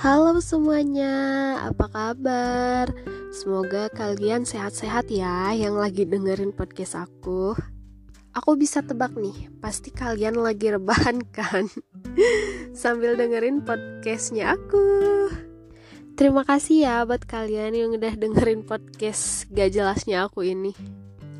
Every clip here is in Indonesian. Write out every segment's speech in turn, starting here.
Halo semuanya, apa kabar? Semoga kalian sehat-sehat ya yang lagi dengerin podcast aku. Aku bisa tebak nih, pasti kalian lagi rebahan kan? Sambil dengerin podcastnya aku. Terima kasih ya buat kalian yang udah dengerin podcast gak jelasnya aku ini.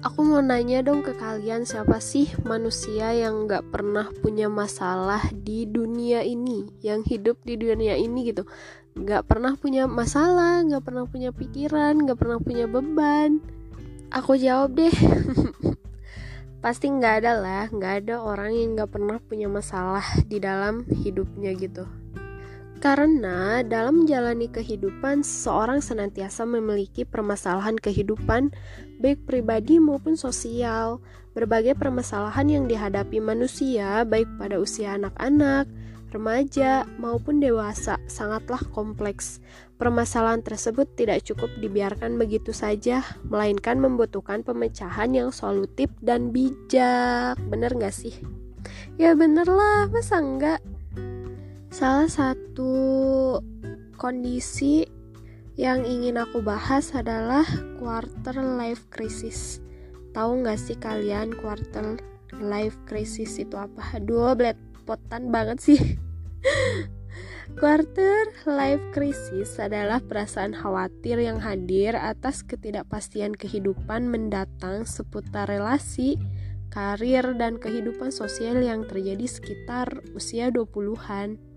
Aku mau nanya dong ke kalian siapa sih manusia yang gak pernah punya masalah di dunia ini? Yang hidup di dunia ini gitu. Gak pernah punya masalah, gak pernah punya pikiran, gak pernah punya beban. Aku jawab deh. Pasti gak ada lah, gak ada orang yang gak pernah punya masalah di dalam hidupnya gitu karena dalam menjalani kehidupan, seseorang senantiasa memiliki permasalahan kehidupan, baik pribadi maupun sosial. Berbagai permasalahan yang dihadapi manusia, baik pada usia anak-anak, remaja, maupun dewasa, sangatlah kompleks. Permasalahan tersebut tidak cukup dibiarkan begitu saja, melainkan membutuhkan pemecahan yang solutif dan bijak. Bener gak sih? Ya bener lah, masa enggak? Salah satu kondisi yang ingin aku bahas adalah quarter life crisis. Tahu nggak sih kalian quarter life crisis itu apa? Dua potan banget sih. Quarter life crisis adalah perasaan khawatir yang hadir atas ketidakpastian kehidupan mendatang seputar relasi, karir, dan kehidupan sosial yang terjadi sekitar usia 20-an.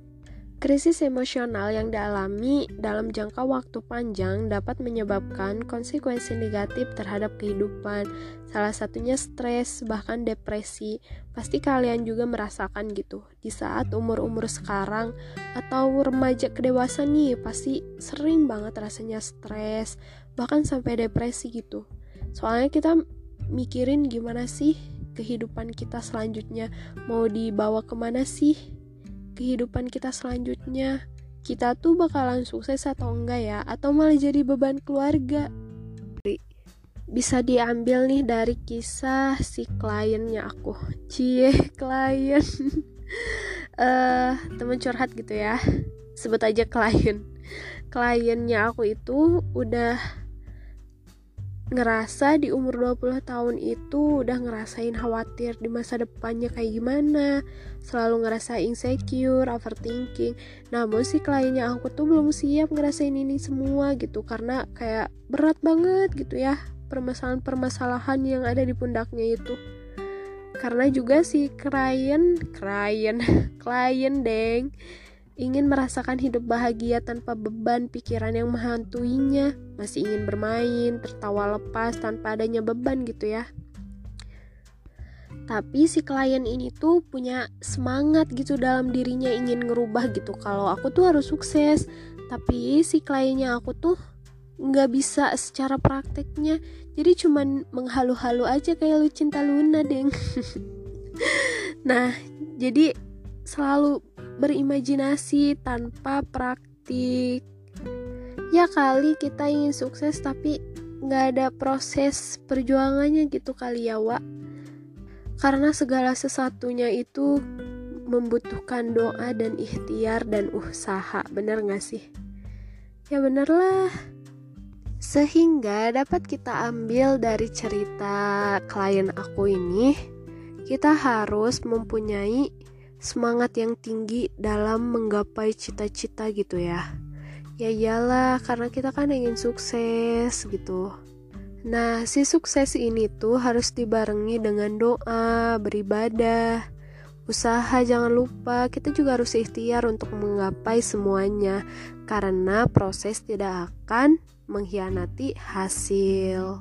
Krisis emosional yang dialami dalam jangka waktu panjang dapat menyebabkan konsekuensi negatif terhadap kehidupan, salah satunya stres, bahkan depresi. Pasti kalian juga merasakan gitu. Di saat umur-umur sekarang atau remaja ke dewasa nih, pasti sering banget rasanya stres, bahkan sampai depresi gitu. Soalnya kita mikirin gimana sih kehidupan kita selanjutnya, mau dibawa ke mana sih? Kehidupan kita selanjutnya. Kita tuh bakalan sukses atau enggak ya? Atau malah jadi beban keluarga? Bisa diambil nih dari kisah si kliennya aku. Cie klien. Uh, temen curhat gitu ya. Sebut aja klien. Kliennya aku itu udah ngerasa di umur 20 tahun itu udah ngerasain khawatir di masa depannya kayak gimana. Selalu ngerasa insecure, overthinking. Namun si kliennya aku tuh belum siap ngerasain ini semua gitu. Karena kayak berat banget gitu ya permasalahan-permasalahan yang ada di pundaknya itu. Karena juga si klien klien klien deng ingin merasakan hidup bahagia tanpa beban pikiran yang menghantuinya, masih ingin bermain, tertawa lepas tanpa adanya beban gitu ya. Tapi si klien ini tuh punya semangat gitu dalam dirinya ingin ngerubah gitu. Kalau aku tuh harus sukses, tapi si kliennya aku tuh nggak bisa secara prakteknya. Jadi cuman menghalu-halu aja kayak lu cinta Luna, deng. nah, jadi selalu berimajinasi tanpa praktik. Ya kali kita ingin sukses tapi nggak ada proses perjuangannya gitu kali ya Wak. Karena segala sesuatunya itu membutuhkan doa dan ikhtiar dan usaha bener gak sih? Ya bener lah. Sehingga dapat kita ambil dari cerita klien aku ini kita harus mempunyai semangat yang tinggi dalam menggapai cita-cita gitu ya ya iyalah karena kita kan ingin sukses gitu nah si sukses ini tuh harus dibarengi dengan doa beribadah usaha jangan lupa kita juga harus ikhtiar untuk menggapai semuanya karena proses tidak akan mengkhianati hasil.